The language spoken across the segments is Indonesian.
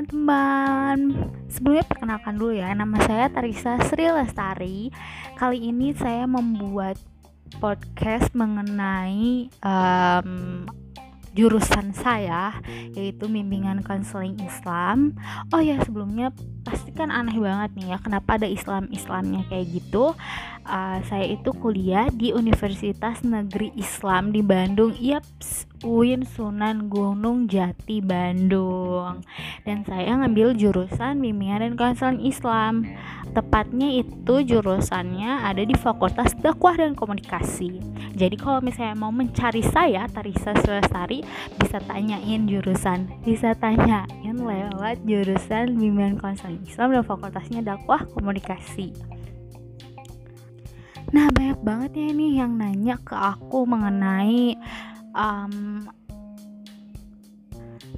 teman-teman Sebelumnya perkenalkan dulu ya Nama saya Tarisa Sri Lestari Kali ini saya membuat podcast mengenai um, jurusan saya yaitu bimbingan konseling Islam. Oh ya sebelumnya pasti kan aneh banget nih ya kenapa ada Islam Islamnya kayak gitu. Uh, saya itu kuliah di Universitas Negeri Islam di Bandung. Yaps, UIN Sunan Gunung Jati Bandung. Dan saya ngambil jurusan bimbingan dan konseling Islam. Tepatnya itu jurusannya ada di Fakultas Dakwah dan Komunikasi. Jadi kalau misalnya mau mencari saya Tarisa Sulastari bisa tanyain jurusan. Bisa tanyain lewat jurusan bimbingan konseling Islam dan fakultasnya Dakwah Komunikasi Nah banyak banget ya ini yang nanya ke aku mengenai um,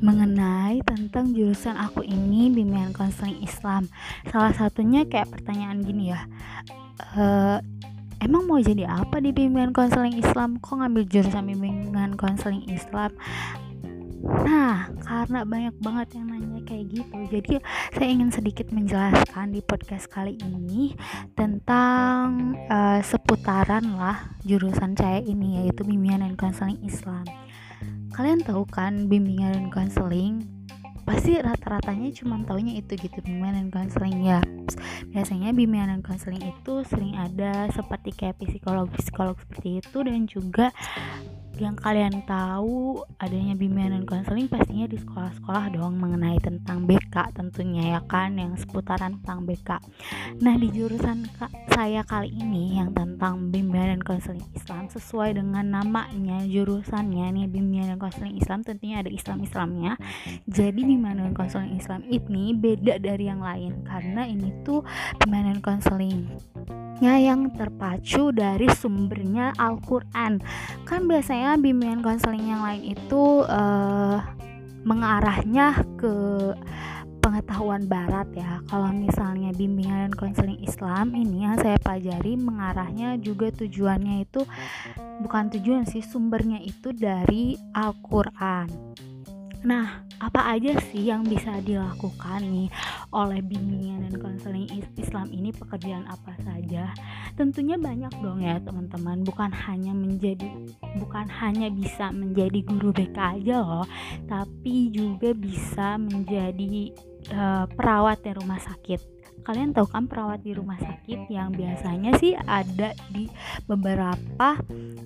mengenai tentang jurusan aku ini bimbingan konseling Islam. Salah satunya kayak pertanyaan gini ya. Uh, emang mau jadi apa di bimbingan konseling Islam? Kok ngambil jurusan bimbingan konseling Islam? Nah, karena banyak banget yang nanya kayak gitu, jadi saya ingin sedikit menjelaskan di podcast kali ini tentang uh, seputaran lah jurusan saya ini yaitu bimbingan dan konseling Islam. Kalian tahu kan bimbingan dan konseling pasti rata-ratanya cuma taunya itu gitu bimbingan dan konseling ya biasanya bimbingan dan konseling itu sering ada seperti kayak psikolog psikolog seperti itu dan juga yang kalian tahu adanya bimbingan konseling pastinya di sekolah-sekolah dong mengenai tentang BK tentunya ya kan yang seputaran tentang BK. Nah di jurusan saya kali ini yang tentang bimbingan dan konseling Islam sesuai dengan namanya jurusannya nih bimbingan dan konseling Islam tentunya ada Islam-Islamnya. Jadi bimbingan dan konseling Islam ini beda dari yang lain karena ini tuh bimbingan dan konseling yang terpacu dari sumbernya Al-Quran. Kan biasanya bimbingan konseling yang lain itu uh, mengarahnya ke pengetahuan barat ya. Kalau misalnya bimbingan dan konseling Islam ini yang saya pelajari mengarahnya juga tujuannya itu bukan tujuan sih sumbernya itu dari Al-Quran nah apa aja sih yang bisa dilakukan nih oleh bimbingan dan konseling Islam ini? Pekerjaan apa saja? Tentunya banyak dong ya teman-teman. Bukan hanya menjadi bukan hanya bisa menjadi guru BK aja loh tapi juga bisa menjadi uh, perawat di rumah sakit. Kalian tahu kan perawat di rumah sakit yang biasanya sih ada di beberapa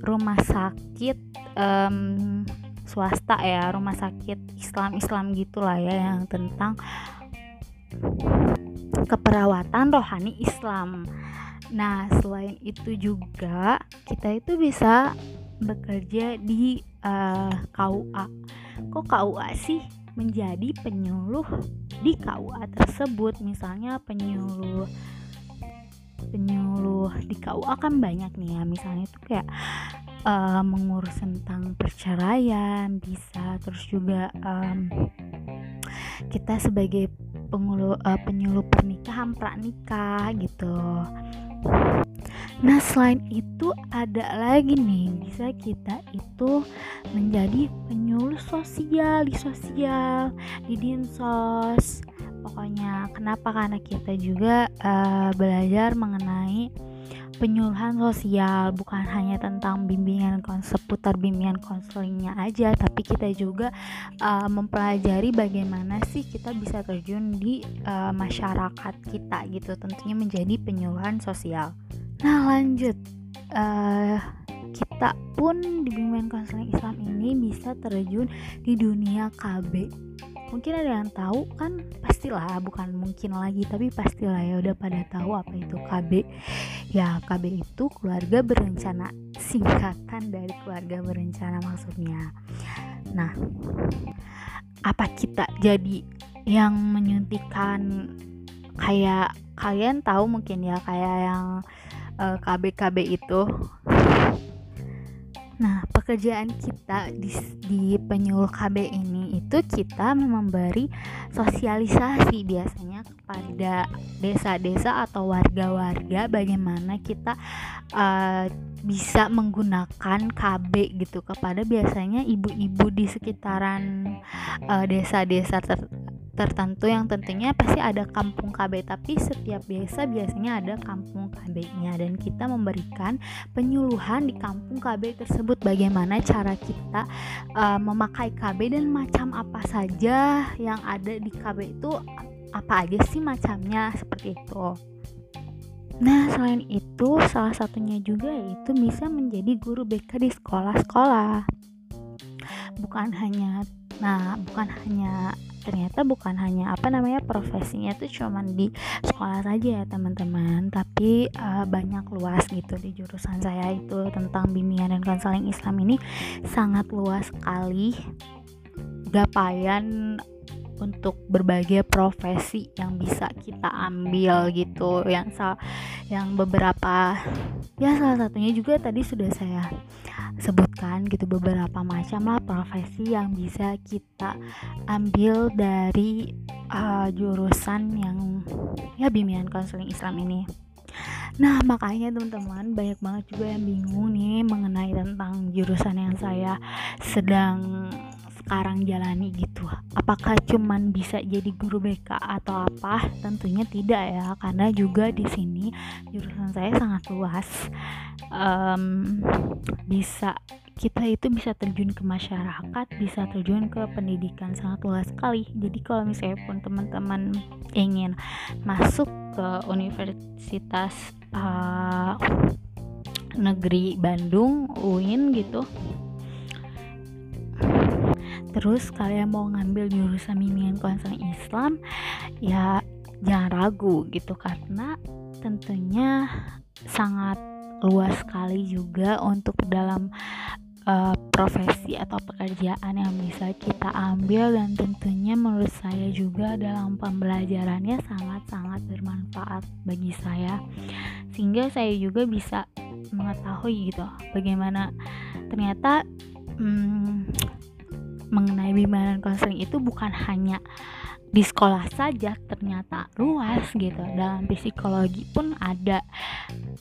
rumah sakit um, swasta ya rumah sakit Islam Islam gitulah ya yang tentang keperawatan rohani Islam. Nah, selain itu juga kita itu bisa bekerja di uh, eh, KUA. Kok KUA sih menjadi penyuluh di KUA tersebut? Misalnya penyuluh penyuluh di KUA kan banyak nih ya. Misalnya itu kayak uh, mengurus tentang perceraian bisa. Terus juga um, kita sebagai pengulu, uh, penyuluh pernikahan pranikah gitu. Nah selain itu ada lagi nih bisa kita itu menjadi penyuluh sosial di sosial di dinsos. Pokoknya kenapa? Karena kita juga uh, belajar mengenai penyuluhan sosial bukan hanya tentang bimbingan seputar bimbingan konselingnya aja tapi kita juga uh, mempelajari bagaimana sih kita bisa terjun di uh, masyarakat kita gitu tentunya menjadi penyuluhan sosial. Nah lanjut. Uh, kita pun di bimbingan konseling Islam ini bisa terjun di dunia KB mungkin ada yang tahu kan pastilah bukan mungkin lagi tapi pastilah ya udah pada tahu apa itu KB ya KB itu keluarga berencana singkatan dari keluarga berencana maksudnya. Nah apa kita jadi yang menyuntikkan? Kayak kalian tahu mungkin ya kayak yang uh, eh, KB KB itu. Nah, pekerjaan kita di, di penyuluh KB ini itu kita memberi sosialisasi biasanya kepada desa-desa atau warga-warga bagaimana kita uh, bisa menggunakan KB gitu. Kepada biasanya ibu-ibu di sekitaran eh, desa-desa ter tertentu yang tentunya pasti ada kampung KB tapi setiap desa biasanya ada kampung KB-nya dan kita memberikan penyuluhan di kampung KB tersebut. Bagaimana cara kita uh, memakai KB dan macam apa saja yang ada di KB itu apa aja sih macamnya seperti itu. Nah, selain itu, salah satunya juga yaitu bisa menjadi guru BK di sekolah-sekolah. Bukan hanya nah, bukan hanya ternyata bukan hanya apa namanya profesinya tuh cuman di sekolah saja ya teman-teman. Tapi uh, banyak luas gitu di jurusan saya itu tentang bimbingan dan konseling Islam ini sangat luas sekali. Gapaian untuk berbagai profesi yang bisa kita ambil gitu yang yang beberapa ya salah satunya juga tadi sudah saya sebutkan gitu beberapa macam lah profesi yang bisa kita ambil dari uh, jurusan yang ya bimbingan konseling Islam ini. Nah makanya teman-teman banyak banget juga yang bingung nih mengenai tentang jurusan yang saya sedang sekarang jalani gitu. Apakah cuman bisa jadi guru BK atau apa? Tentunya tidak ya karena juga di sini jurusan saya sangat luas. Um, bisa kita itu bisa terjun ke masyarakat, bisa terjun ke pendidikan sangat luas sekali. Jadi kalau misalnya pun teman-teman ingin masuk ke universitas uh, negeri Bandung, UIN gitu, terus kalian mau ngambil jurusan bimbingan konseling Islam ya jangan ragu gitu. Karena tentunya sangat luas sekali juga untuk dalam uh, profesi atau pekerjaan yang bisa kita ambil. Dan tentunya menurut saya juga dalam pembelajarannya sangat-sangat bermanfaat bagi saya. Sehingga saya juga bisa mengetahui gitu bagaimana ternyata hmm, mengenai bimbingan konseling itu bukan hanya di sekolah saja ternyata luas gitu. Dalam psikologi pun ada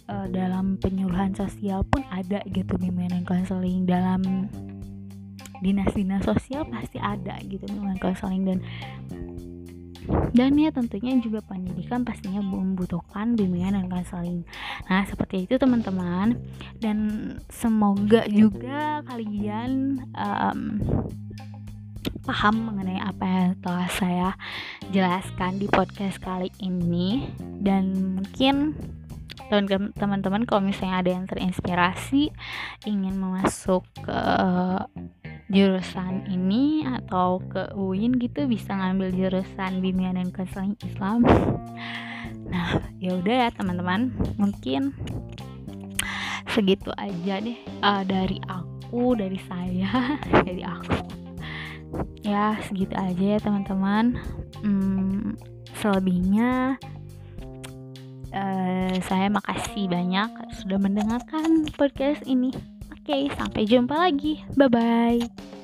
e, dalam penyuluhan sosial pun ada gitu bimbingan konseling. Dalam dinas-dinas sosial pasti ada gitu bimbingan konseling. Dan dan ya tentunya juga pendidikan pastinya membutuhkan bimbingan dan konseling. Nah seperti itu teman-teman. Dan semoga juga kalian um, paham mengenai apa yang telah saya jelaskan di podcast kali ini. Dan mungkin teman-teman kalau misalnya ada yang terinspirasi ingin masuk ke jurusan ini atau ke UIN gitu bisa ngambil jurusan bimbingan dan konseling Islam. Nah ya udah ya teman-teman. Mungkin segitu aja deh uh, dari aku dari saya dari aku. Ya segitu aja ya teman-teman. Hmm, selebihnya uh, saya makasih banyak sudah mendengarkan podcast ini oke sampai jumpa lagi. Bye bye